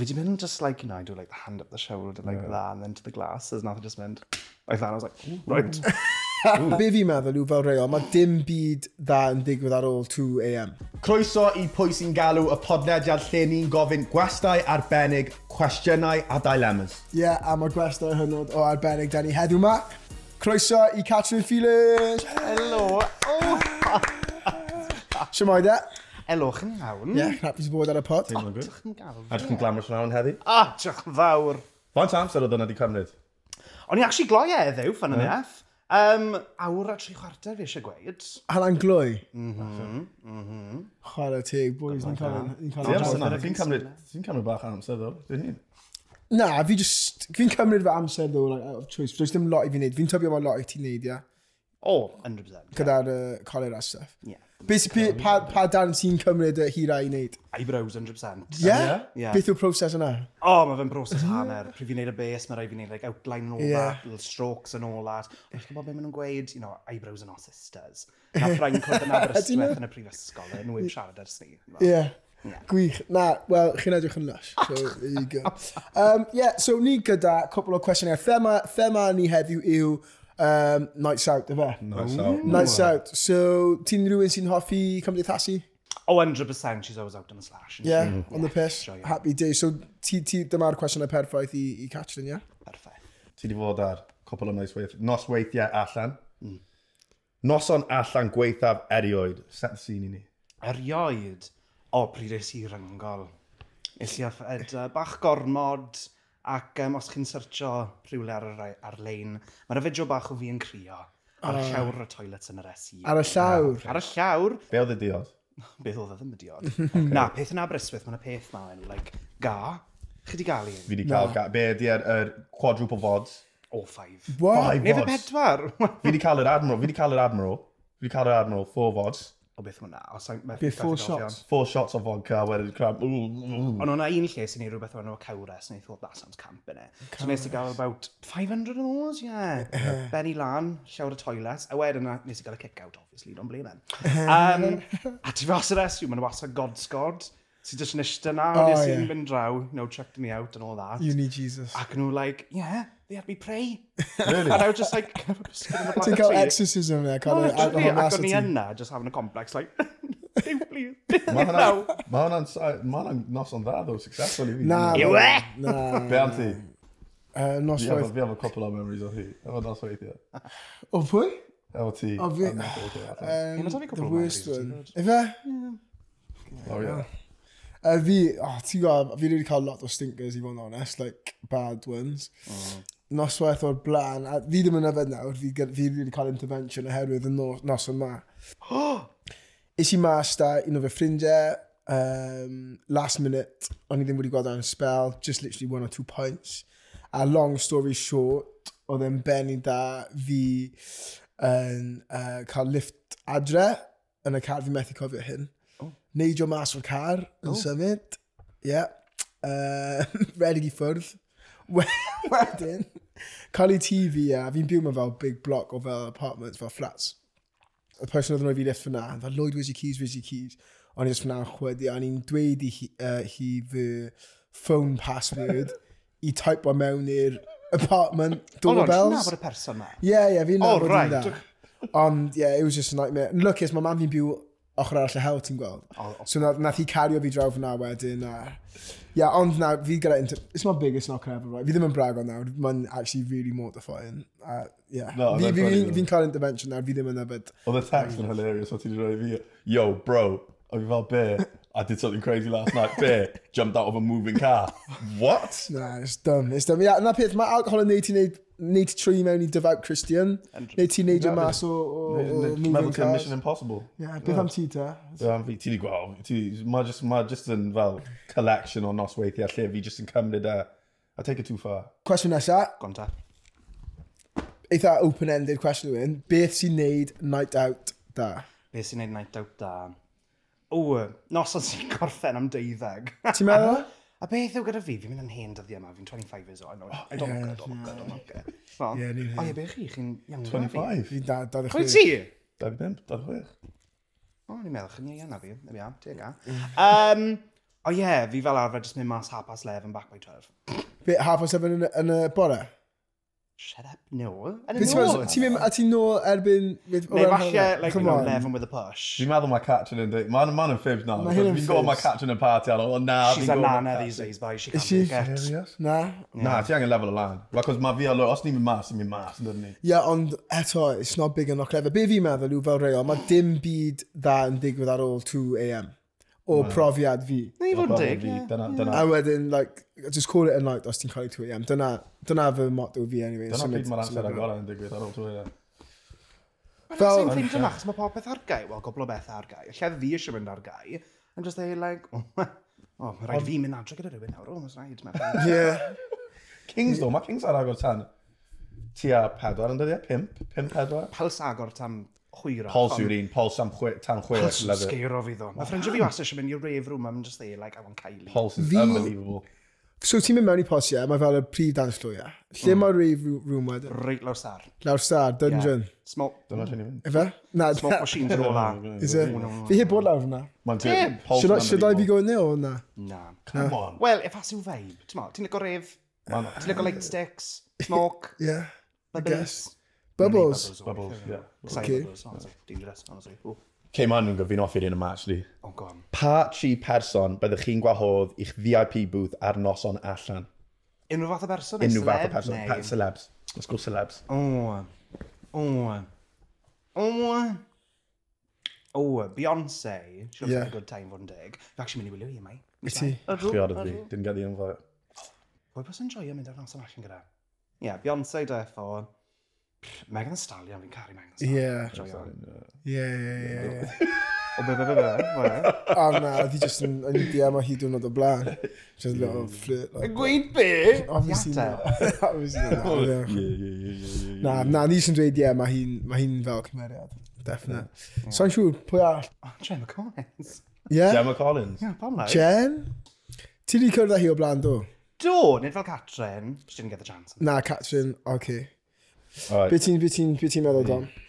fi 'di mynd just like, you know, I do like the hand up the shoulder like that, and then to the glasses, and I just mynd, like that, and I was like, right. Be fi'n meddwl yw fel reol, mae dim byd dda yn digwydd ar ôl 2am. Croeso i pwy sy'n galw y podlediad lle ni'n gofyn gwestai arbennig, cwestiynau a dilemmas. Ie, yeah, a mae gwestai hynod o arbennig da ni heddiw ma. Croeso i Catherine Feelings! Hello. Oh. Siamoida! Elwch yn iawn. Ie, yeah, hapus i bod ar y pot. O, diolch yn gael. A diolch yn glamwys yn iawn heddi. O, diolch yn fawr. Faint amser oedd hwnna wedi cymryd? O'n i actually gloi e ddew, fan yn eff. Um, awr a tri chwarter fi eisiau gweud. Hala'n gloi? Mhm, mhm. Chwarae teg, boys, ni'n cael... Ti'n cymryd bach amser ddo, dy hun? Na, fi just... Fi'n cymryd fy amser ddo, like, out of choice. Does dim lot i fi wneud. Fi'n tybio mae lot i ti wneud, ia. Yeah. Oh, 100%. Gyda'r uh, colur a stuff. Yeah. Basically, pa, pa dan ti'n cymryd y hira i wneud? Eyebrows, 100%. Yeah? yeah. Beth yw'r proses yna? O, oh, mae fe'n broses hanner. Pryd fi'n neud y bes, mae rai fi'n neud like, outline and all yeah. that, little strokes and all that. Ond chi'n gwybod beth maen nhw'n gweud? You know, eyebrows are not sisters. Na ffrain cwrdd yn Aberystwyth yn y prifysgol, yn wyb siarad ers ni. Yeah. Yeah. Gwych. Na, wel, chi'n edrych yn lush. So, there you go. Um, yeah, so ni gyda cwpl o cwestiynau. Thema, thema ni heddiw yw Um, nights out, efe? Nights out. Nights out. So, ti'n rhywun sy'n hoffi cymdeithasu? Oh, 100%, she's always out on the slash. Yeah, mm. on the piss. Yeah. Happy day. So, ti, ti dyma'r cwestiynau perffaith i, i Catrin, ie? Yeah? Perffaith. Ti wedi fod ar cwpl o nos weith, nos weithiau allan. Mm. Noson allan gweithaf erioed. Set the scene i ni. Erioed? O, oh, pryd es i ryngol. Es i uh, bach gormod Ac um, os chi'n syrtio rhywle ar y ar-lein, mae fideo bach o fi yn crio ar y llawr y toilets yn yr SU. Ar y llawr? Ar y llawr. Be oedd y diod? Beth oedd ddim y diod. okay. Na, peth yn Aberystwyth, mae yna peth ma yn, like, ga. Chi di gael un? Fi di cael ga. Be ydi ar, er, quadruple fod? O, ffaif. What? Five Neu fe pedwar? fi di cael yr Admiral, fi di cael yr Admiral. Fi di cael yr Admiral, four vods o beth hwnna. Os I, Be, four shots? Four shots o vodka, wedyn cram. Ond o'na un lle sy'n ei rhywbeth o'n o cawres, and I thought, that sounds camp in it. So nes i gael about 500 of those, yeah. Uh-huh. Benny Lan, llawr y toilet. A wedyn na, nes i gael y kick-out, obviously, don't blame him. Uh-huh. Um, a ti fas yr esw, mae'n wasa godsgod. sy'n just yn eistedd na, oh, nes i'n mynd draw, you know, checked me out and all that. You need Jesus. Ac nhw like, yeah, they had me pray. Really? and I was just like, kind of biscuit in the black Ti'n cael exorcism there, kind of out of Ac o'n i yna, just having a complex, like, Duw, please. Mae hwnna'n ma hwnna ma hwnna nos o'n dda, though, successful i fi. Na. Yw e? Na. Be am ti? Uh, nos oedd... Fi am y couple o memories o hi. Efo nos oedd i. O pwy? Efo ti. O fi. The worst one. Efe? Oh, yeah. Uh, fi, oh, ti'n gwybod, fi wedi cael lot o stinkers, i fod yn honest, like, bad ones. Oh noswaith o'r blaen, a fi ddim yn yfed nawr, fi, fi wedi cael intervention oherwydd y nos, nos yma. Is i mas da, un o fy ffrindiau, um, last minute, o'n i ddim wedi gweld e o'n spell, just literally one or two pints. A long story short, oedd e'n benni da fi yn uh, cael lift adre yn y car, fi methu cofio hyn. Oh. Neidio mas o'r car yn oh. symud. Ie. Yeah. Uh, Redig i ffwrdd. Wedyn, cael ei TV, a fi'n byw mewn fel big block o fel apartments, fel flats. Y person oedd yn rhoi fi lift fyna, fel Lloyd, where's your keys, where's your keys? O'n i just fyna chwedi, a o'n i'n dweud i hi, uh, hi fy phone password i type o mewn i'r apartment doorbells. Ond ti'n i'n nabod y person ma? Ie, yeah, ie, yeah, fi'n nabod oh, right. Ond, yeah, it was just a nightmare. And look, yes, mam fi'n byw ochr arall y hel ti'n gweld. Oh, oh. So na, nath hi cario fi draw fyna wedyn. A... Yeah, ond na, fi gyda... It's my biggest knock ever, right? Fi ddim yn brag o nawr. Mae'n actually really mortifying. Uh, yeah. No, fi'n fi, fi, fi cael intervention nawr, fi ddim yn yfed. Oedd y text yn hilarious, o ti'n rhoi fi, yo, bro, a fi fel be? I did something crazy last night. Beer, jumped out of a moving car. What? Nah, it's dumb. It's dumb. Yeah, na peth, mae alcohol yn neud ti'n neud neud tri mewn i devout Christian. Neud ti'n neud y mas o, o, o moving cars. Mission Impossible. Yeah, beth am ti ta? Yeah, am fi, ti di gweld. Mae just, ma just yn fel collection o nosweithiau lle fi just yn cymryd a... I take it too far. Cwestiwn nesa. Gonta. ta. Eitha open-ended cwestiwn yw un. Beth sy'n neud night out da? Beth sy'n neud night out da? w, noson sy'n gorffen am deuddeg. Ti'n meddwl? A beth yw gyda fi? Fi'n mynd yn hen dyddiau yma, fi'n 25 years old. I know, I don't look good, I don't look good, I don't look good. So, Ie, ni'n o ie, beth chi? Chi'n young na fi? 25. Fi'n da- dau ddeg Pwy ti? chwech. Dau bimp, dau chwech. O, ni'n meddwl, chi'n iawn na fi. There we are, teg a. Um, o ie, fi fel arfer jyst mynd mas half past 11 back by 12. Be, half past seven yn y- yn y bore? shut up, no. And no. Ti'n mynd, a ti'n nôl erbyn... Neu falle, like, you know, level with a push. Fi'n meddwl mae Catrin yn dweud, mae'n ma'n yn ffibs na. Fi'n gwybod mae Catrin yn party ar ôl, na, She's a nana these days, boy, she can't she make it. Na. Na, ti angen level o lan. Cos mae fi alwyd, os ni'n mynd mas, ni'n mynd mas, yn dydyn ni. Ie, ond eto, it's not big enough clever. Be fi'n meddwl yw fel reo, mae dim byd dda yn digwydd ar ôl 2am o well, profiad fi. Na i fod yn dig, ie. A wedyn, like, just call it a night os ti'n cael ei twy am. Dyna, dyna fy motto fi, anyway. Dyna pryd mae'r amser agorau yn digwydd ar ôl twy, ie. Fel... Mae'n ffeindio ma, chos mae popeth ar gau, wel, gobl o beth ar gau. Lle fi eisiau mynd ar gau, I'm just there, like, oh, oh mae rhaid fi mynd adre gyda rhywun nawr, oh, mae'n rhaid. Ie. Kings, do, mae Kings ar agor tan Ti a pedwar yn dyddiau, pimp, pimp pedwar. Pels agor tan hwyrach. am chwe, tan chwe. Tanchwe. Paul Sgeiro fi ddo. Mae ffrindio fi wastad eisiau mynd i'r rave room, I'm just there, like, I want Kylie. Paul's is unbelievable. So ti'n mynd mewn i pos, ie, mae fel y prif dans llwy, ie. Lle mm. mae'r rave room wedyn? Reit lawr star. Lawr star, dungeon. Yeah. Smoke. Dyna lle ni'n mynd. Efe? Na. Smoke machine's ar ola. Is it? Mm. Fi heb bod lawr hwnna. Mae'n teg. Eh. Should I be going there o na? Na. Come on. Well, if that's yw vibe, ti'n mynd, ti'n lygo rave, ti'n lygo light sticks, smoke. Yeah. I guess. Bubbles? Bubbles, yeah. Okay. Bubbles, honestly. Dangerous, honestly. Ooh. Came on yn go fi'n offi'r un yma, actually. Oh, go on. Pa tri person byddwch chi'n gwahodd i'ch VIP booth ar noson allan? Unrhyw fath o berson? Unrhyw fath o person. Pa celebs. Let's go celebs. O, o, o, o, Beyonce. She'll yeah. have a good time fod yn dig. Fi actually mynd i wylio i mai. Mi ti? Chdi oedod fi. Dyn gaddi yn fawr. Pwy bys yn joio mynd ar noson allan gyda? Ie, yeah, Beyonce, defo. Megan Thee Stallion, fi'n caru Megan Thee Stallion. Ie. Ie, ie, ie. O be, be, be, be, be. O na, oedd hi just yn DM o hi diwrnod o blaen. Just a little flirt. Yn gweud be? Obviously not. Oh, obviously not. Na, na, ni sy'n dweud ie, mae hi'n fel cymeriad. Definite. So I'm siŵr, pwy all? Gemma Collins. Ie? Gemma Collins. Ie, pam lai? Jen? Ti di cyrraedd hi o blaen, do? Do, nid fel Catrin. Just didn't get the chance. Na, Catrin, oce. Okay. Right. Be ti'n ti, ti'n meddwl, Dan? Mm.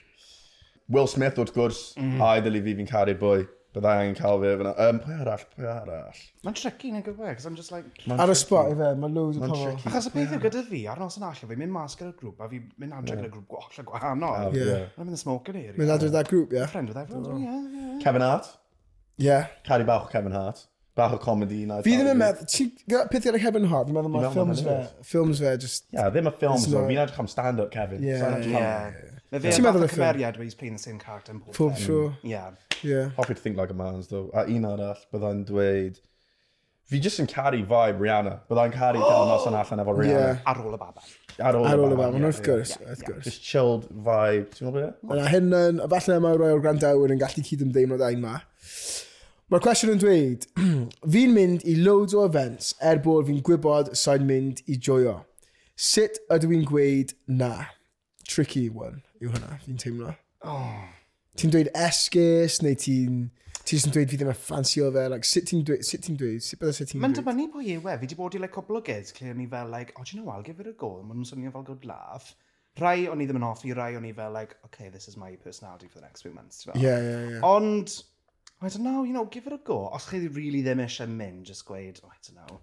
Will Smith, wrth gwrs, mm. a i ddili fi fi'n caru'r boi. Byddai angen cael fi fyna. Um, pwy arall, pwy arall? Mae'n tricky yn y gyfer, cos I'm just like... Ar y spot i fe, mae loads o pobl. Achos y peth yw gyda fi, ar nos yn allan, fi'n mynd mas gyda'r grŵp, a fi'n mynd adre gyda'r grŵp gwall a gwahanol. Yeah. mynd y smoke yn area. Mynd adre gyda'r grŵp, ie. Friend with everyone, ie. yeah. Kevin Hart? Ie. Cari bach Kevin Hart. Bach o comedy na. Fi ddim yn meddwl, ti, peth gyda Kevin Hart, fi'n meddwl mae ffilms fe, ffilms fe just... Ie, yeah, ddim y ffilms fe, fi'n edrych am stand-up Kevin. Ie, ie. Ti'n meddwl y ffilm? cymeriad where he's playing the same character in both Pob sure. Ie. Ie. Hoffi to think like a man's though. A un arall, byddai'n dweud... Fi just yn caru vibe Rihanna. Byddai'n caru oh! cael noson allan efo Rihanna. Yeah. Ar ôl y baba. Ar ôl, ar ôl y baban, wrth gwrs. Wrth gwrs. Just chilled vibe, ti'n gwybod beth? Yna hyn yn, falle mae rhai o'r grandawyr yn gallu cyd ymdeimlo da un ma. Mae'r cwestiwn yn dweud, fi'n mynd i loads o events er bod fi'n gwybod sa'n mynd i joio. Sut ydw i'n gweud na? Tricky one yw hwnna, fi'n teimlo. Oh. Ti'n dweud esgus, neu ti'n... Ti'n just yn dweud fi ddim yn ffansio fe, like, sut ti'n dweud, sut ti'n dweud, sut byddai sut ti'n dweud? Mae'n dibynnu pwy yw e, fi wedi bod i like, coblygydd lle o'n i fel, like, oh, do you know, I'll give it a go, maen nhw'n swnio fel good laugh. Rai o'n i ddim yn hoffi, rai o'n i fel, like, okay, this is my personality for the next few months. Fel. Yeah, yeah, yeah. Ond, I don't know, you know, give it a go. Os chi really ddim eisiau mynd, just gweud, oh, I don't know,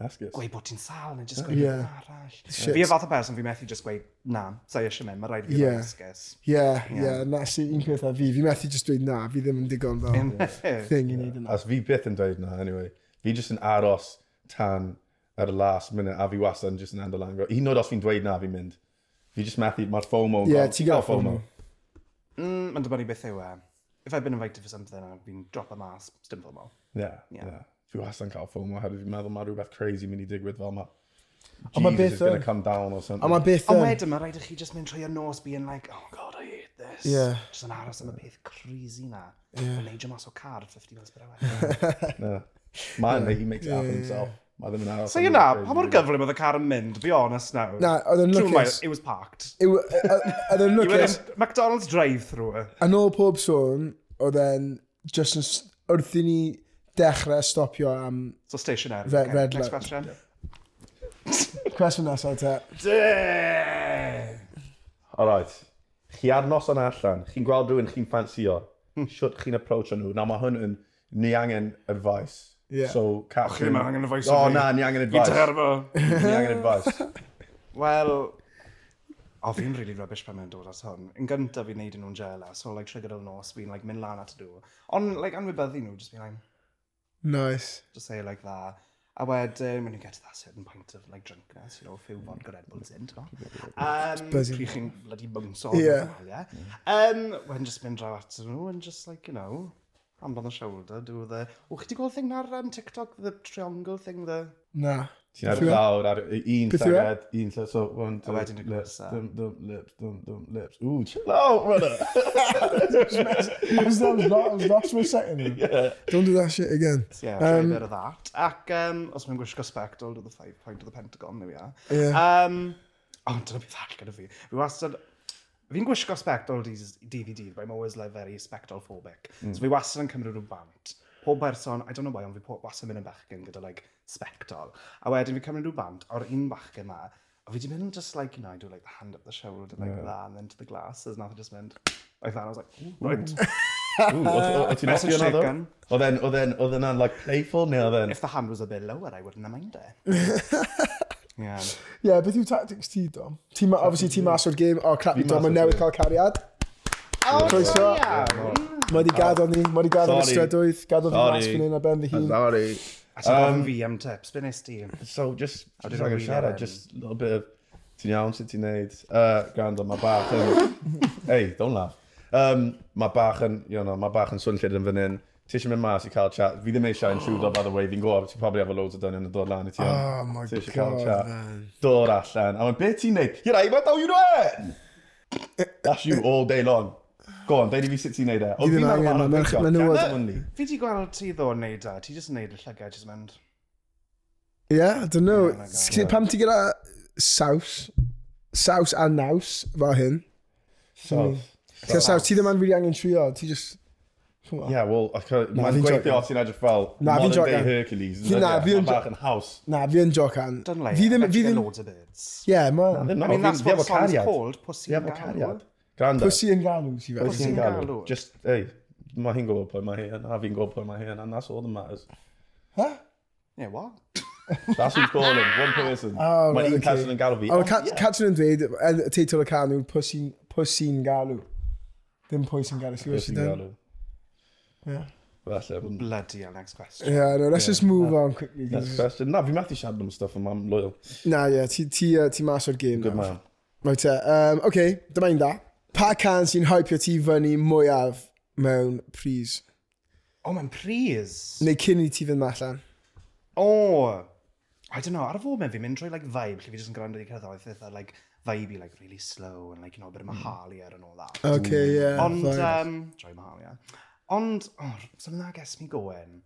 Asgus. gweud bod ti'n sal, neu just gweud yeah. yeah. arall. Shit. Fi y fath o person, fi methu just gweud, na, sa i eisiau mynd, mae rhaid i fi yeah. asgus. Ie, ie, na sy'n un peth a fi, fi methu just dweud na, fi ddim yn digon fel thing i wneud yna. As fi byth yn dweud na, anyway. Fi just yn aros tan ar y last minute, a fi wastad yn just yn ando lan. Hyd yn oed os fi'n dweud na, fi'n mynd. Fi just methu, mae'r FOMO. yn Ie, ti'n gael FOMO. Mm, Mae'n dibynnu beth yw e if I've been invited for something a fi'n dropo mas, dim ffilmo. Ie, ie. Fi wastad yn cael ffilm hefyd fi'n meddwl mae rhywbeth crazy mynd i digwydd fel yma. ma mae beth yn... come down or something. A mae beth yn... Ond wedyn, mae rhaid i chi just mynd trwy y nos being like, oh god, I hate this. Yeah. Just yn aros am y peth crazy na. Yeah. Yn neidio mas o car 50 miles per hour. no. Man, he makes it happen himself. Mae ddim yn aros. So yna, pa mor gyflym oedd y car yn mynd, be honest now. Na, oedd yn lwcus. It was parked. Oedd yn lwcus. McDonald's drive-thru. Yn ôl pob sôn, oedd e'n just yn wrth i ni dechrau stopio am... So stationary. Red, okay. red Next light. question. Cwestiwn nesaf te. Alright. Chi ar nos yn allan, chi'n gweld rhywun chi'n ffansio, hmm. siwt chi'n approach nhw. Na mae hwn yn, ni angen advice Yeah. So, Catherine... Och, angen advice O, na, ni angen advice. I terbo. ni angen advice. Wel, o, fi'n really rubbish pan mae'n dod at hwn. Yn gyntaf fi'n neud nhw'n jela, so, like, trigger gyda'r nos, fi'n, like, mynd lan at y dŵr. Ond, like, anwybyddu nhw, just be like... Nice. Just say like that. A wedyn, when you get to that certain point of like drunkenness, you know, a few vodka Red Bulls in, ti'n Um, Pryd chi'n bloody bwngso. Yeah. yeah. Um, when just mynd draw at nhw, and just like, you know, Hand on the shoulder, do the... O, chi di gweld thing na'r um, TikTok, the triangle thing, the... Na. Ti'n ar e? y lawr, ar un e? llygad, un llygad, so one, two, wedyn y lips, dum, dum, lips, dum, dum, lips. Ooh, chill out, brother. I was, I was, lost, I was lost for a second. Yeah. Don't do that shit again. So, yeah, um, a bit of that. Ac, um, os mae'n gwisgo spectol, do the five point of the pentagon, there we are. Yeah. Um, Ond dyna beth all gyda fi. Fi wastad Fi'n gwisgo spectol dydd i but I'm always like very spectol-phobic. Mm. So hmm. fi wastad yn cymryd rhyw bant. Pob person, I don't know why, ond fi po- wastad yn mynd yn bachgen gyda like spectol. A wedyn fi'n cymryd rhyw bant o'r un bachgen ma, a fi di mynd just like, you know, I do like the hand up the shoulder, like yeah. that, and then to the glasses, and I e just mynd, like that, I was like, Ooh. right. Oedd ti'n osio yna ddo? Oedd e'n, oedd e'n, oedd e'n like playful neu oedd e'n... If the hand was a bit lower, I wouldn't have minded it. Yeah. yeah, beth yw tactics ti, Dom? Ti ma, obviously, ti mas o'r game. o, oh, crap, Dom yn newydd cael cariad. Oh, croeso. Mae di gadael ni, mae di gadael yn ystrydoedd, gadael fi mas fan hyn ar ben fy hun. Sorry. A so um, fi am tips, beth nes ti? So, just, just like a siarad, just a little bit of, ti'n iawn sut ti'n neud? Uh, Gwrando, mae bach yn, hey, don't laugh. Um, mae bach yn, you know, mae bach yn swnllid yn fan hyn ti eisiau mynd mas i cael chat. Fi ddim eisiau yn siwdo, by the way fi'n gwybod, ti'n probably efo loads o dynion yn dod lan i ti. Oh my ti god, cael chat. man. Dod allan. A mae'n beth ti'n neud? Here, right, what are you doing? That's you all day long. Go on, deud i fi sut ti'n neud e. O, Fi ddim fi'n angen, ma' merch- ma' nhw yn- Fi ti gweld ti ddo yn neud e, ti jyst yn neud y llygau, jyst mynd... Yeah, I don't know. Oh my God. Sgyn- Pam ti gyda saws, saws a naws fel hyn? So, Ti'n hmm. saws, ti ddim yn rili angen trio, ti just... Yeah, well, mae'n gweithio os ti'n edrych fel na, modern day Hercules. Na, fi yn jocan. haws. Na, fi yn jocan. Dunlay, fi ddim... Fi ddim... Loads of birds. Yeah, ma... I mean, that's what the song's called, Pussy yn Galw. Granda. Pussy yn Galw, si fe. Pussy yn Galw. Just, hey, mae hi'n gwybod pwy mae hi yn, a fi'n gwybod pwy mae hi yn, and that's all that matters. Huh? Yeah, what? That's who's calling, one person. Oh, Mae un Catrin yn galw fi. Oh, oh Catrin yn dweud, y teitl y can yw Pussy yn Galw. Dim pwy sy'n galw. Pussy yn Galw. Yeah. Falle. Bloody hell, next question. Yeah, no, let's yeah. just move on quickly. Next cause... question. Na, fi methu siarad am stuff yma, I'm loyal. Na, ie, yeah, ti, ti, uh, ti mas o'r game. Good now. man. Right, uh, um, okay, dyma un da. Pa can sy'n hypio ti fyny mwyaf mewn pris? O, oh, mae'n pris? Neu cyn i ti fynd allan? O! Oh, I don't know, ar y fod mewn fi'n mynd trwy like, vibe, lle fi jyst yn gwrando i cyrraedd eitha like, vibey, like really slow and like, you know, a bit of Mahalia and all that. Okay, yeah. Ond, um, joy Mahalia. Ond, oh, something that gets me going.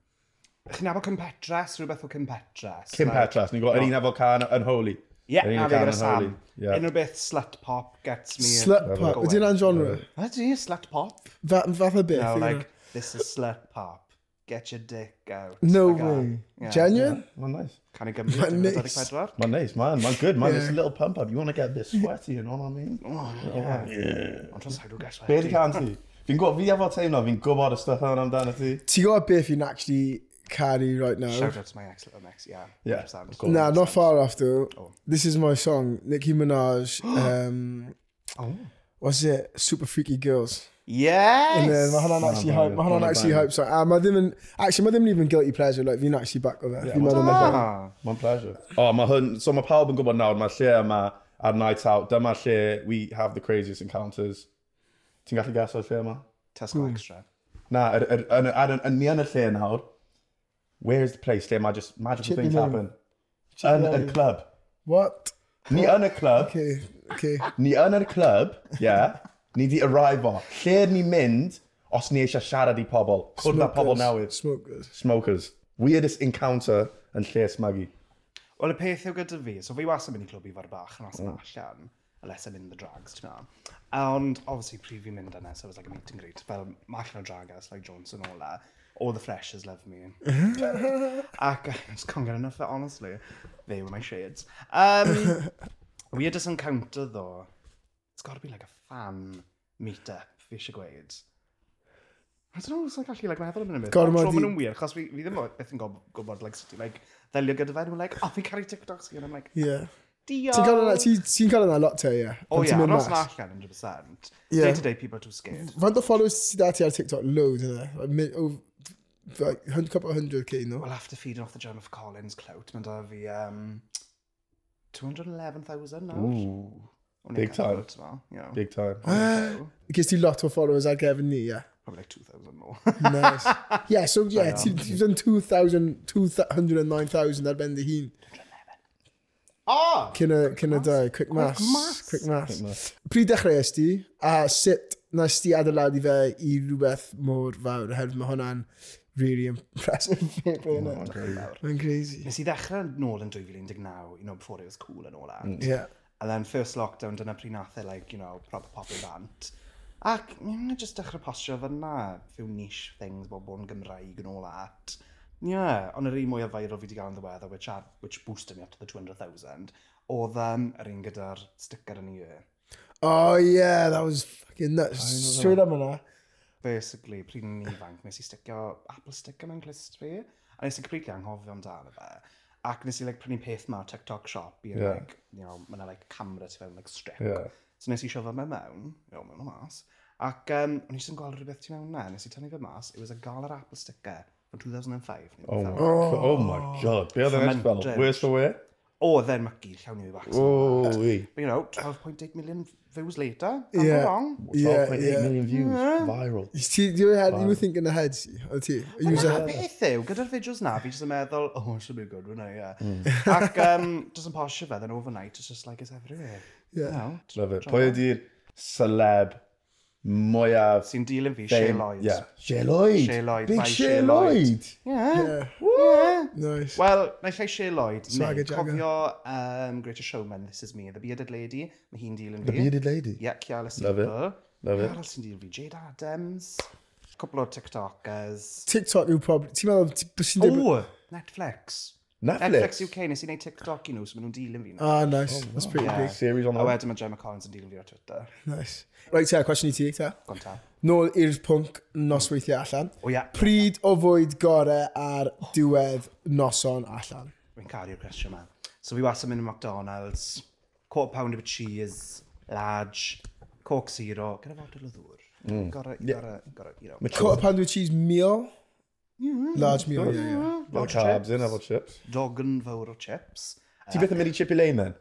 Chi'n nabod Cympetres? Rhywbeth o Cympetres? Petras, ni'n gwybod, yr un efo can yn holi. Ie, na fi gyda Sam. Yeah. Unrhyw beth slut pop gets me... Slut pop? going. Ydy yna'n genre? Ydy, slut pop. Fath o beth? No, like, this is slut pop. Get your dick out. No like way. Yeah. Genuine? Yeah. Mae'n nice. Can i gymryd? Mae'n nice. Mae'n nice, man. Mae'n good, man. Yeah. It's a little pump up. You want to get a bit sweaty, you know what I mean? Oh, yeah. yeah. Ond tros I do get sweaty. Be di can ti? Fi'n gwybod, fi efo teimlo, fi'n gwybod y stuff yna amdano ti. Ti'n gwybod beth fi'n actually caru right now? Shout out to my ex, little ex yeah. yeah. Cool. Nah, not far after. Oh. This is my song, Nicki Minaj. Oh. um, oh. What's it? Super Freaky Girls. Yes! And then mae hwnna'n actually hype, mae hwnna'n actually hype So, A ah, mae ddim yn, actually mae ddim yn even guilty pleasure, like fi'n actually back o it. Yeah, ah. mae'n pleasure. O, oh, mae hwn, so mae pawb yn gwybod nawr, mae lle yma ar night out, dyma lle we have the craziest encounters. Ti'n gallu gas o'r lle yma? Tesco mm. Extra. Na, er, er, er, er, er, ni yn y lle nawr, where's the place lle mae just magical Chippy things Lane. happen? Yn y club. What? Ni yn y club. Okay, okay. Ni yn y club, yeah. Ni di arrive. Lle ni mynd os ni eisiau siarad i pobl. Cwrdd â pobl newydd. Smokers. Smokers. Weirdest encounter yn lle smagu. Wel, y peth yw gyda fi, so fi wastad mynd i clwb i fod bach yn os hmm. yna allan unless I'm in the drags, timod. Ond, obviously, pryd fi'n mynd yna, so it was like a meet and greet. Fel, ma' allan o dragas, like Jones and all that. All the freshers love me. Ac, I just can't get enough of it, honestly. They were my shades. Um, weirdest encounter, though, it's got to be like a fan meet-up, fi eisiau gweud. I don't know, it's like actually like meddwl am yn ymwneud. Gormod i... nhw'n wir, chos fi, fi ddim beth yn gob- gwybod like, sut i like, ddelio gyda fe, nhw'n like, oh, fi'n caru TikToks, and I'm like, oh, yeah. Diolch. Ti'n cael yna, ti'n cael yna lot te, ie. O ie, aros na allan, 100%. Yeah. Day to day, people are too scared. Faint o followers ti dati ar TikTok? Loads yna. Like, a oh, couple of hundred k, no? Well, after feeding off the Jennifer Collins clout, mae'n da fi um, 211,000 nawr. Big time. Well, you know. Big time. Gys ti lot o followers ar gefn ni, ie? Probably like 2,000 more. nice. Yeah, so yeah, ti'n done 2,000, 209,000 ar ben dy hun. Oh! Cyn y dau, quick mass. Quick mass. Quick mass. Pryd dechrau ys ti, a sut nes ti adeiladu fe i rhywbeth mor fawr, oherwydd mae hwnna'n really impressive. Mae'n crazy. Nes i ddechrau nôl yn 2019, you know, before it was cool and all that. Mm. Yeah. And then first lockdown, dyna pryd nath e, like, you know, proper pop in bant. Ac, mm, mi'n just dechrau postio fyna, few niche things, bobl yn Gymraeg and all that. Yeah, ond yr un mwya viral fi wedi gael yn ddiweddar which had, which boosted me up to the two hundred thousand oedd um, yr un gyda'r sticker yn i e. Oh yeah, that was fucking nuts. Straight am yna. Basically, pryd o'n ifanc, nes i sticio apple sticker mewn clust fi, a nes i completely anghofio amdano fe. Ac nes i like, prynu peth ma TikTok shop, i yeah. Like, you know, ma' like camera tu fewn, like strip. Yeah. So nes i siofio fe e mewn, you know, mewn o mas, ac um, o'n i jyst yn gweld rhywbeth tu mewn na, nes i tynnu fe mas, it was a galar apple sticker from 2005. Oh, my, oh, oh my god, be oedd yn edrych fel, worst away? Oedd e'n mygu, llawn i fi bach. Oh, we. But you know, 12.8 million views later, I'm yeah. wrong. 12.8 yeah, yeah. million views, yeah. viral. Ti, you, had, you were thinking ahead, si, o ti? Yna beth yw, gyda'r fideos na, fi jyst yn meddwl, oh, it should be good, wna, yeah. Mm. Ac, um, just yn posio fe, then overnight, it's just like, it's everywhere. Yeah. You know, Love it. Pwy ydy'r celeb mwyaf... Sy'n dilyn fi, Shea Lloyd. Yeah. Shea Lloyd. Shea Lloyd. Big Shea Lloyd. Yeah. yeah. Nice. Wel, naill ai Shea Lloyd. Saga Jagger. Cofio um, Greater Showman, This Is Me, The Bearded Lady. Mae hi'n dilyn fi. The Bearded Lady. Yeah, Ciala Silver. Love it. Love it. Arall sy'n dilyn fi, Jade Adams. Couple o TikTokers. TikTok yw probably... Ti'n meddwl... O, Netflix. Netflix. Netflix UK, nes i wneud TikTok i nhw, so maen nhw'n dilyn fi. Ah, nice. Oh, That's pretty yeah. big. Series on A wedyn mae Gemma Collins yn dilyn fi ar Twitter. Nice. Right, te, cwestiwn i ti, te. Gwanta. Nôl i'r pwnc nosweithiau allan. O, ia. Pryd o fwyd gore ar diwedd noson allan? Fi'n caru'r cwestiwn yma. So fi wastad mynd i McDonald's, quarter pound of cheese, large, coke zero, gyda fod o ddŵr. Mm. Gorau, gorau, gorau, you know. Quarter pound of cheese meal? Mm-hmm. Large meal, yeah, yeah. Mm-hmm. Fel Fel carbs yn, a fel chips. Dogan fawr o chips. Ti beth yn mynd i chip i lein then?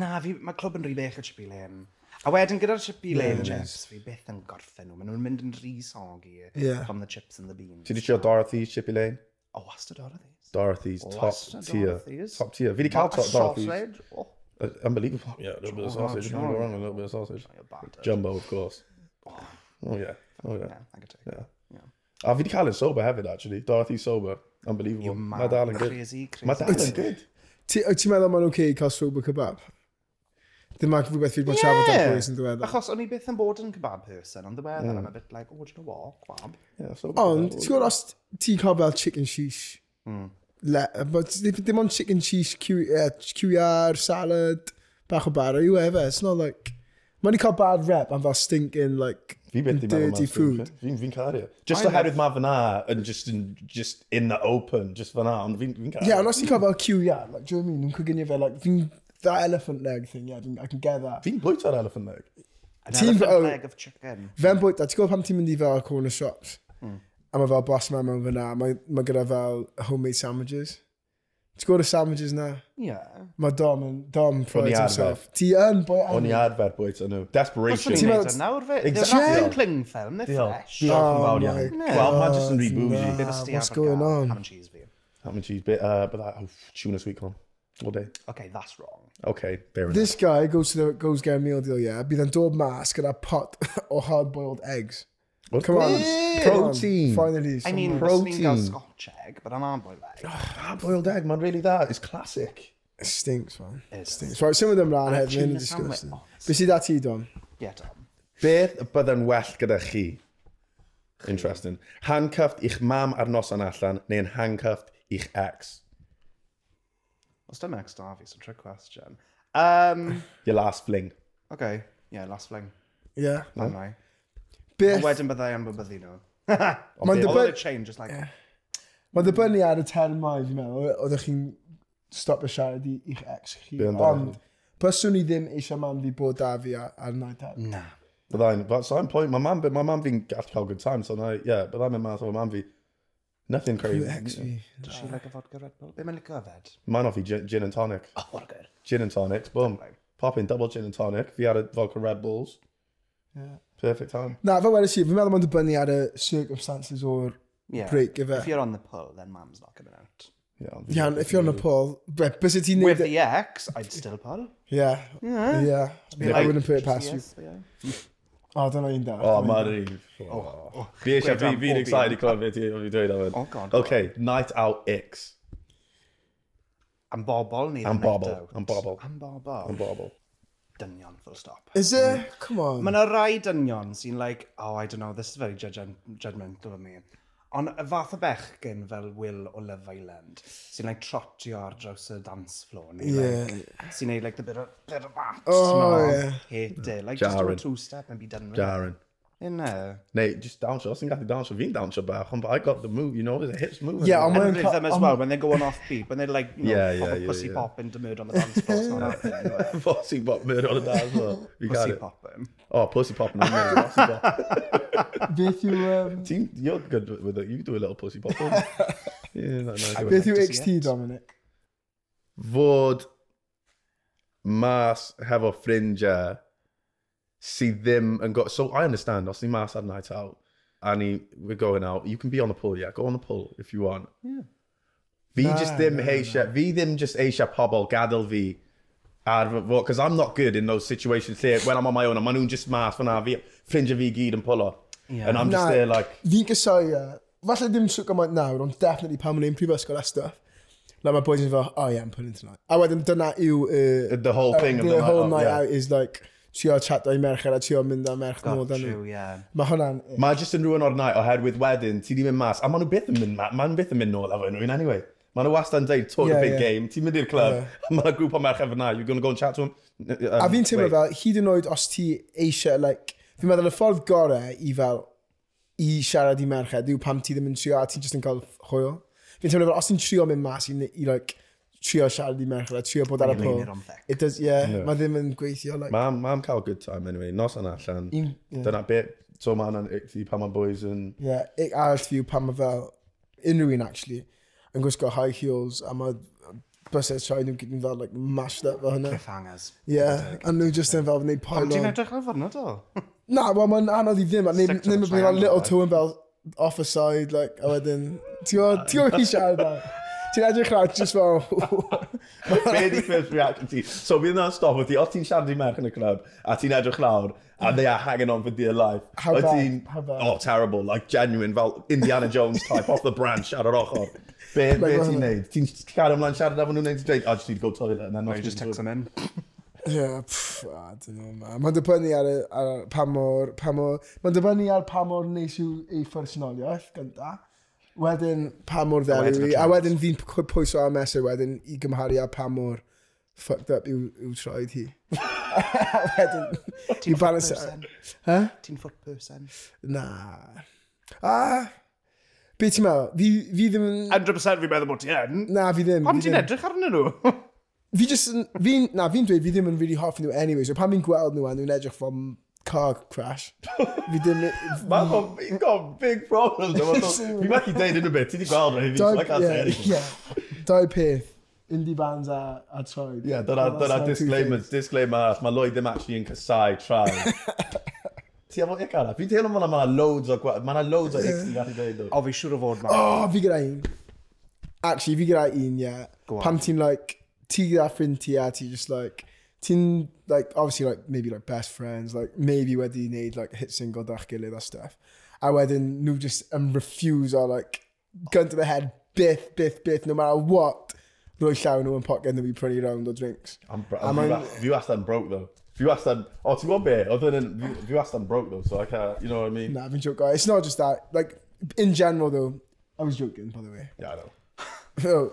Na, fi, mae clwb yn rhy bech o chip i len. A wedyn gyda'r chip i len chips, fi beth yn gorffen nhw. Maen nhw'n mynd yn rhy sogi Ie. from the chips and the beans. Ti di trio Dorothy's chip i lein? O, wastad o'r these. Dorothy's, top Wastad tier. Dorothy's. Top tier. Fi di cael top Dorothy's. Sausage. Oh, Uh, Unbelievable. Yeah, a little bit of Oh, sausage. Don't can't go wrong a little bit of sausage. you're battered. Jumbo, of course. Oh. oh, yeah. Oh, yeah. Yeah, I can take it. Yeah. A fi wedi cael yn sober hefyd, actually. Dorothy sober. Unbelievable. You're Mae dal yn good. Crazy, crazy. Mae dal yn good. Ti'n meddwl mae'n okay cael sober kebab? Dim ac rhywbeth fi'n bod yeah. ar bwys yn ddiweddar. Achos o'n i byth yn bod yn kebab person, ond ddiweddar yeah. I'm a bit like, oh, do you know what, kebab. Yeah, so ond, ti'n gwybod os ti'n cael fel chicken sheesh? Mm. Le, dim ond chicken sheesh, QR, salad, bach o bar, yw efe. It's not like... Mae'n i cael bad rep am fel stinking, like, Fi beth di meddwl. Dirty food. Fi'n fi cario. E. Just oherwydd mae fyna yn just in, just in the open, just fyna, ond fi'n fi cario. Ie, ond os ti'n cael fel queue, yeah, like, do you know what I mean? Yn coginio fe, like, fi'n, that elephant leg thing, yeah, I can get that. Fi'n bwyta'r elephant leg. An Team, elephant oh, leg of chicken. Fe'n bwyta, ti'n gwybod pam ti'n mynd i fel corner shops? Mm. A mae fel boss man mewn fyna, mae ma gyda fel homemade sandwiches. Ti'n go to sandwiches now. Yeah. My Dom and Dom O'n i fried arfer. himself. Ti yn, boi O'n i arfer bwyta nhw. Os Desperation. o'n Ti'n i'n meddwl- neud yn nawr fe? Exactly. They're Diolch. not cling film, they're fresh. Diolch yn fawr iawn. Wel, mae just yn rhy bougie. Bit of stay what's going on? Ham and cheese fi. Ham and cheese, bit, uh, but that, oh, tuna sweet corn. All day. Okay, that's wrong. Okay, fair enough. This guy goes to the, goes get a meal deal, yeah? be Bydd yn dod mas gyda pot o hard-boiled eggs. Of Come on. Yeah. Protein. Come on. Finally, I mean, protein. Gael Scotch egg, but an hard-boiled egg. Ah, oh, hard-boiled egg, man, really that is classic. It stinks, man. It, stinks. Right, some of them ran hefyd, mynd yn disgusting. Be sydd ati, Dom? Yeah, Dom. Beth y bydda'n well gyda chi? Interesting. Handcuffed i'ch mam ar noson allan, neu'n handcuffed i'ch ex? Os dim ex da fi, so trick question. Um, Your last fling. Okay, yeah, last fling. Yeah. Don't no. I? Beth? A wedyn byddai am bybyddu nhw. Mae'n dibynnu... change, just like... Mae'n dibynnu ar y termau, fi'n meddwl, oeddech chi'n stopio siarad i, i'ch ex chi. Ond, byswn i ddim eisiau mam fi bod da fi ar naid ar. Na. Byddai'n, so I'm point, mae mam, ma mam fi'n gallu cael good time, so na, yeah, byddai'n mynd mas o mam fi, nothing crazy. Ex fi. Does she like a vodka Red Bull? Be mae'n licio yfed? Mae'n offi gin, gin and tonic. Oh, what a good. Gin and tonics, boom. Pop in double gin and tonic, fi ar y vodka Red Bulls. Yeah perfect time. Na, fe wedi si, fi'n meddwl mae'n dibynnu ar y circumstances o'r yeah. break gyfe. If you're on the pull, then mum's not coming out. Yeah, yeah if you're on the pull, but bys ti'n neud... With e? the ex, I'd still pull. Yeah, yeah. yeah. yeah. I wouldn't put it past yes, you. Yeah. O, oh, dyna un da. Oh, O, Mari. Oh, oh. Fi eisiau, fi'n excited i clywed beth fi'n dweud am hyn. Oh, god. OK, night out X. Am bobl ni. Am bobl. Am bobl. Am bobl. Am bobl dynion, full stop. Is it? Mm. Come on. Mae yna rai dynion sy'n like, oh, I don't know, this is very judgmental of me. Ond y fath o bechgyn fel Will o Love Island, sy'n like trotio ar draws y dance floor, neu yeah. like, sy'n neud like the bit of, bit of that, oh, no, yeah. hate it. Like, just do a two-step and be done with Jarring. it. Innau? Uh, Neu, just dawnsio. Os ti'n gallu dawnsio, fi'n dawnsio bach. Ond, but I got the move, you know, there's a hips move. Yeah, I'm wearing... them as well, when they're going off beat, when they're like, you know, yeah, pop yeah, yeah, pussy yeah. pop into murder on the dance floor. It's not happening. Pussy pop murder on the dance floor. You got it. Pussy popping. Oh, pussy popping. Pussy popping. Beth yw... Um... Ti'n, you're good with it. You do a little pussy popping. yeah, no, no. Beth yw XT, Dominic? Fod mas hefo ffrindiau see them and go. So I understand. I see my sad night out. Annie, we're going out. You can be on the pool, yeah. Go on the pool if you want. Yeah. V just them no, Asia. V them just Asia Pobble, Gadel V. Because I'm not good in those situations here. When I'm on my own, I'm on just Mars when I flinch a V geed and pull. Yeah. And I'm just there like. Fi'n gysoia. Vasa dim swg am I'm definitely pan ma'n ein got that stuff. Like my boys are like, oh yeah, I'm pulling tonight. A wedyn done yw... Uh, the whole uh, thing uh, the, the, whole night, night yeah. out is like... trio chat o'i merched a trio mynd â merch nod yn nhw. Mae hwnna'n... Mae jyst yn rhywun o'r night oherwydd wedyn, ti di mynd mas, a maen nhw byth yn mynd, maen nhw byth yn mynd nôl efo nhw'n anyway. Maen nhw wastad yn dweud, talk yeah, a big yeah. game, ti'n mynd i'r club, yeah. mae yna grŵp o merch efo na, you're going to go and chat to him. Um, a fi'n teimlo fel, hyd yn oed os ti eisiau, like, fi'n meddwl y ffordd gorau i fel, i siarad i merched, yw pam ti ddim yn trio a ti'n just yn cael hwyl. Fi'n teimlo fel, os ti'n trio mynd mas i, i like, trio siarad i merch, a trio bod ar y pôl. It does, yeah, yeah. mae ddim yn gweithio. Like... Mam ma cael good time anyway, nos yna allan. In, yeah. Dyna bit, so mae'n hwnna'n icti pan mae boys yn... Yeah, ic arall fi pan mae fel unrhyw un actually yn gwisgo high heels a mae bysau troi nhw gyd yn fel like mashed up fel hynna. Cliffhangers. Yeah, a nhw just yn fel gwneud pylon. Ond ti'n edrych ar fyrna do? Na, wel mae'n anodd i ddim, a ddim yn bydd fel little two yn fel off a side, like, a wedyn, ti'n gwybod, ti'n gwybod i siarad Ti'n edrych rawd, just fel... Be di first reaction ti? So, bydd yna'n stop o ti, o ti'n siarad i merch yn y club, a ti'n edrych lawr, and they are hanging on for dear life. How o bad? How bad? Oh, terrible, like genuine, fel Indiana Jones type, off the branch ar yr ochr. Be, be ti'n neud? Ti'n cael ymlaen siarad efo nhw'n neud i dweud, I just need to go toilet, and then... Or you just text them in. Yeah, pff, I don't know, man. Mae'n dibynnu ar, ar pa mor, pa mor, mae'n dibynnu ar pa mor neis yw ei ffyrsonoliaeth gyntaf. Wedyn, pa mor ddeli fi. A wedyn fi'n pwyso ar mesur wedyn i gymharu a pa mor fucked up yw, yw troed hi. wedyn, i Ti'n foot person. Ha? Ti'n foot person. Na. Ah, Be ti'n meddwl? Fi, fi ddim yn... 100% fi'n meddwl bod ti yn. Na, fi ddim. Pam ti'n edrych arnyn nhw? fi just... Fi, na, fi'n dweud fi ddim yn really hoffi nhw anyway, so pan fi'n gweld nhw a nhw'n edrych from car crash. fi ddim... Mae'n hwn, he's got big problems. Fi wedi deud unrhyw bit. ti di gweld rhaid fi, I can't say anything. Dau peth, indie bands a, a Troed. Ie, dyna disclaimer, disclaimer arall, mae Lloyd ddim actually yn casau traed. Ti efo ic arall? Fi'n teimlo mae yna loads o gwaith, mae yna loads o ics sy'n gallu dweud. O, fi siŵr o fod ma. O, fi gyda un. Actually, fi gyda un, ie. Pan ti'n like, ti gyda ffrind ti a ti just like, ti'n like, obviously like, maybe like best friends, like maybe wedi wneud like hit single da'ch gilydd a stuff. A wedyn nhw just yn refuse or like, gun to the head, byth, byth, byth, no matter what, roi llaw nhw yn pocket nhw i prynu round o drinks. I'm bro- A fi mae'n- wa- Fi wastad broke though. Fi wastad, o ti'n gwybod be? Oedd yn, fi- fi wastad broke though, so I can't, you know what I mean? Nah, fi'n joke. It's not just that. Like, in general though, I was joking, by the way. Yeah, I know. So,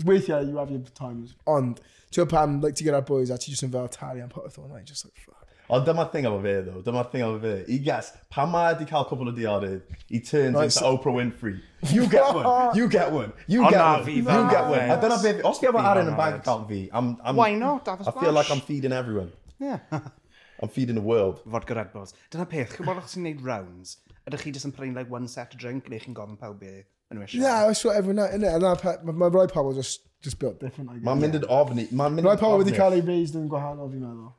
weithiau, you have your times. Ond, Ti'n pam, like, ti gyda'r boys a ti just yn fel tari am popeth o'n like, just like, fuck. Ond dyma thing efo fe, ddo. Dyma thing efo fe. I guess, pan mae wedi cael cwbl o diarydd, he turns right, into so... Oprah Winfrey. You get one. You get one. You oh, get na, one. Fi, you na, get one. A dyna fe, os fi efo Aaron yn bank account fi, I'm, I'm, Why not? I feel like I'm feeding everyone. Yeah. I'm feeding the world. Vodka Red Bulls. Dyna peth, chi'n bod o'ch sy'n neud rounds, ydych chi jyst yn prynu like one set of drink neu chi'n gofyn pawb beth yn wisio? Yeah, that's what everyone innit? And that, pa- my, my right pobl just just built different, I guess. Mae'n mynd yn ofni. Mae'n mynd Right yn pobl wedi ofnus. cael ei raised yn gwahanol fi'n meddwl.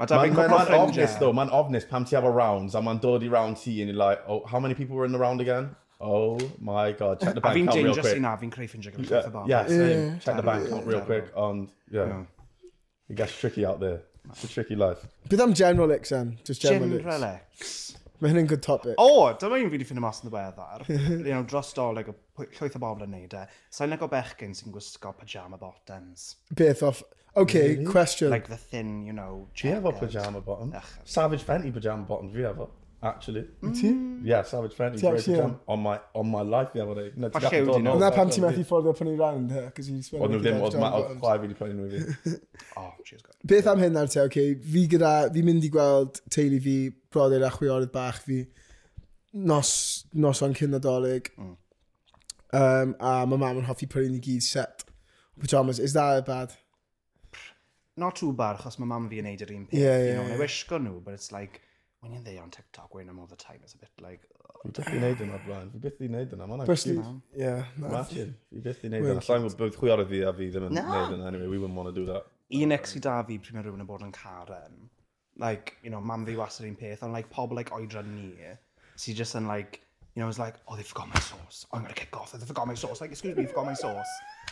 Mae da fi'n Mae'n cwpl o man ofnus ffrindiau. though, mae'n ofnus pam ti efo rounds a mae'n dod i round ti and you're like, oh, how many people were in the round again? Oh my god, check the A bank fi'n account real dangerous quick. i na, fi'n creu ffrindiau gyda Yeah, llwyth o bobl. yeah, same. Check the bank account real quick and yeah, Yeah. it gets tricky out there. It's a tricky life. Beth am General Licks then? Um, just General Gin Licks. relics. Mae hyn yn good topic. O, dyma un fi wedi ffynu mas yn ddiweddar. Iawn, dros doleg like, pwy- llwyth o bobl yn neud e. Sa'n leg o bechgyn sy'n gwisgo pyjama bottoms. Beth off... OK, Really? question. Like the thin, you know, Ti efo jacket. pyjama bottom. Savage Fenty pyjama bottom, fi efo actually. Mm. Ti? Yeah, Savage Fenty. Ti actually yn? Um, on my, on my life the other day. No, ti'n gallu dod Yna pam ti methu ffordd o prynu round, he? Oedd nhw ddim, oedd chwaer fi wedi prynu nhw i fi. Oh, cheers, God. Beth am hyn ar te, okay? Fi gyda, fi mynd i gweld teulu fi, brodyr a chwiorydd bach fi, nos, nos o'n cyn nadolig. Mm. Um, a mae mam yn hoffi prynu ni gyd set pyjamas. Is that bad? Not too bad, achos mae mam fi yn neud yr un peth. Yeah, yeah, you know, yeah. I wish nhw, but it's like, when you're there on TikTok wearing them all the time, it's a bit like... Oh, fi beth i wneud yna, Brian. Fi beth i wneud yna. Mae'n actually... Ie. Imagine. Fi beth i wneud yna. Llaen bod bydd chwiorydd fi a fi ddim yn wneud yna. Anyway, we wouldn't want to do that. Un ex i da fi pryd mae rhywun yn bod yn Karen. Like, you know, mam fi wastad un peth, ond like pobl like oedran ni, sy'n just yn like, you know, it's like, oh, they forgot my sauce. Oh, I'm going to kick off. They forgot my sauce. Like, excuse me, you forgot my sauce.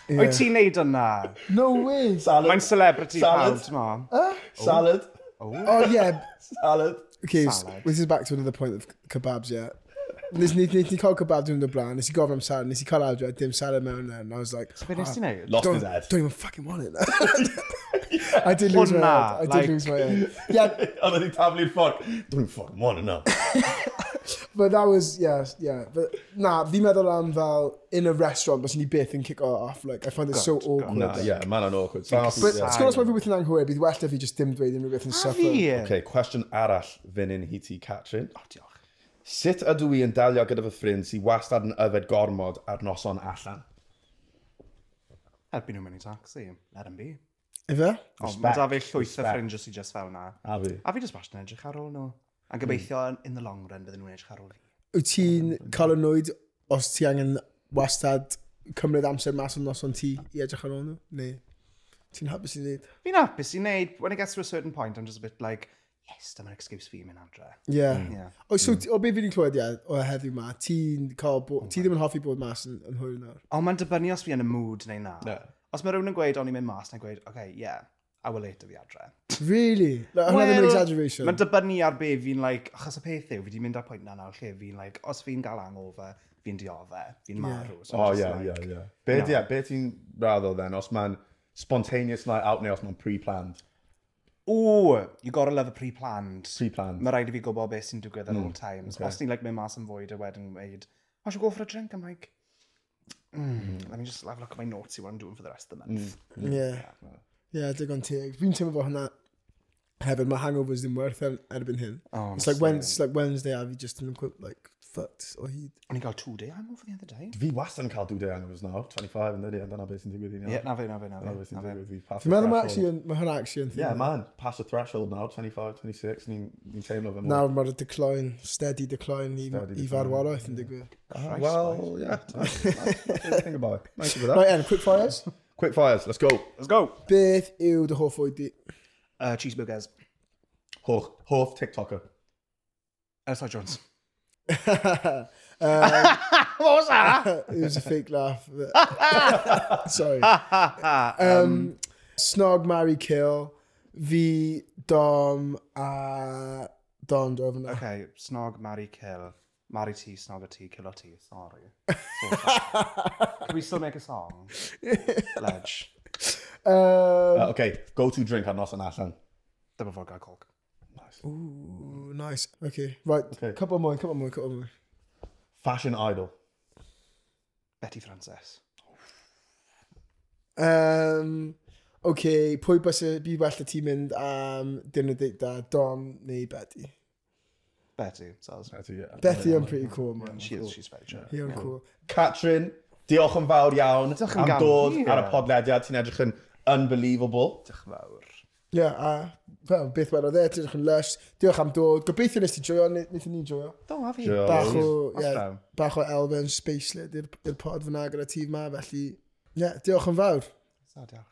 Yeah. Oed ti'n neud yna? No way. Salad. Mae'n celebrity Salad. pawb, ti'n ma? Salad. Oh. oh, yeah. Salad. Okay, s- Salad. this is back to another point of kebabs, yeah. Nes ni, nes ni cael kebab dwi'n dod blaen, nes i gofyn am salad, nes i cael adre, dim salad mewn there, and I was like, Be nes ti'n neud? Lost don't, his head. don't even fucking want it. I did lose my Hwnna, head. I did like- lose my head. Yeah, Oedd wedi taflu'r ffordd. Dwi'n fucking want it now. but that was, yeah, yeah. But na, fi meddwl am fel in a restaurant, bys ni byth yn kick off. Like, I find it so awkward. Na, yeah, man o'n awkward. But sgwrs mae fi within anghywir, bydd well da fi just dim dweud unrhyw beth yn suffer. Okay, cwestiwn arall fyn yn hi ti, Catrin. Oh, diolch. Sut ydw i yn dalio gyda fy ffrind sy'n wastad yn yfed gormod ar noson allan? Helpu nhw mynd i taxi, let him be. Ife? Ond mae da fi llwyth o ffrindiau sy'n just fel na. A fi. A fi just bach yn edrych ar ôl nhw. A gobeithio mm. in the long run bydden nhw'n edrych ar ôl fi. Wyt ti'n cael yn nwyd os ti angen wastad cymryd amser mas o'n noson ti i edrych ar ôl nhw? Neu ti'n hapus i wneud? Fi'n hapus i wneud. When it gets to a certain point, I'm just a bit like, yes, dyma'r excuse fi mynd adre. Yeah. Hmm. Yeah. O, so, mm. o be fi wedi clywed, ia, o heddiw ma, ti'n cael, bo, oh ti ddim yn hoffi bod mas yn, yn hwyl nawr? O, mae'n dibynnu os fi yn y mood neu na. Yeah. Os mae rhywun yn gweud, o'n i'n mynd mas, na'n gweud, okay, yeah, a weleta fi adre. Really? Like, hwnna ddim yn exaggeration? Mae'n dibynnu ar be fi'n, like, achos y peth yw, fi wedi mynd ar pwynt na nawr lle fi'n, like, os fi'n gael hangover, fi'n diodde, fi'n marw. So oh, yeah, like, yeah, yeah. Be, yeah, be ti'n raddo, then, os mae'n spontaneous night out neu os mae'n pre-planned? Ooh, you gotta love a pre-planned. Pre-planned. Mae rhaid i fi gwybod beth sy'n digwydd mm. at all times. Okay. Os ni'n like, mynd mas yn fwyd a wedyn weid, I oh, should go for a drink. I'm like, mm, mm. let me just have a look at my notes, see what I'm doing for the rest of the month. Mm. Yeah. yeah. Ie, yeah, digon teg. Fi'n teimlo bod hwnna hefyd, mae hangovers ddim werth yn erbyn hyn. Oh, it's, like when, it's like Wednesday a fi just yn quote, like, fucked o hyd. O'n i'n cael two day hangover the other day. Fi wastad yn cael two day hangovers nawr, 25 yn dydi, a dyna beth sy'n digwydd i ni. Ie, na fe, na fe, na fe. Na fe, na fe. Fi'n meddwl mae hwnna actually yn... Ie, man, pass the threshold nawr, 25, 26, ni'n teimlo fe mwy. Nawr mae'r decline, steady decline i, i farwaraeth yn digwydd. Ah, Wel, ie. Think about it. Nice with that. Right, and quick fires. Quick fires, let's go. Let's go. Beth yw dy hoff oed di? Uh, cheeseburgers. Hoff, hoff TikToker. Elsa Jones. um, What was that? it was a fake laugh. but- Sorry. Um, Snog, marry, kill. Fi, Dom, a Don dro fyna. okay, snog, marry, kill. Marry T, Snogger T, Kilo T, sorry. So sorry. Can we still make a song? Ledge. Um, uh, okay, go-to drink ar noson allan. Dyma vodka coke. Nice. Ooh, nice. Okay, right. Okay. Couple more, couple more, couple more. Fashion idol. Betty Frances. Um, okay, pwy bys y bu well y ti'n mynd am dinner date da, Dom neu Betty? Betty. Saz. Betty, yeah. Betty yn pretty cool, man. She is, she's very chill. Hi yn cool. Catrin, diolch yn fawr iawn Diolch yn am gan... dod yeah. ar y podlediad. Ti'n edrych yn unbelievable. Diolch yn fawr. Ie, yeah, a well, beth wedi dde, ti'n edrych yn lush. Diolch am dod. Gobeithio nes ti joio, nes ni joio. Do, a fi. Bach o, yeah, bach o elfen spacelet i'r pod fyna gyda ti yma, felly... Ie, yeah, diolch yn fawr. So, diolch.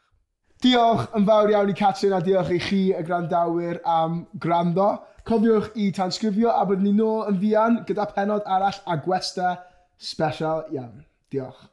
Diolch yn fawr iawn i Catrin a diolch i chi y grandawyr am gwrando. Cofiwch i tansgrifio a byddwn ni nôl yn fuan gyda penod arall a gwesta special iawn. Diolch.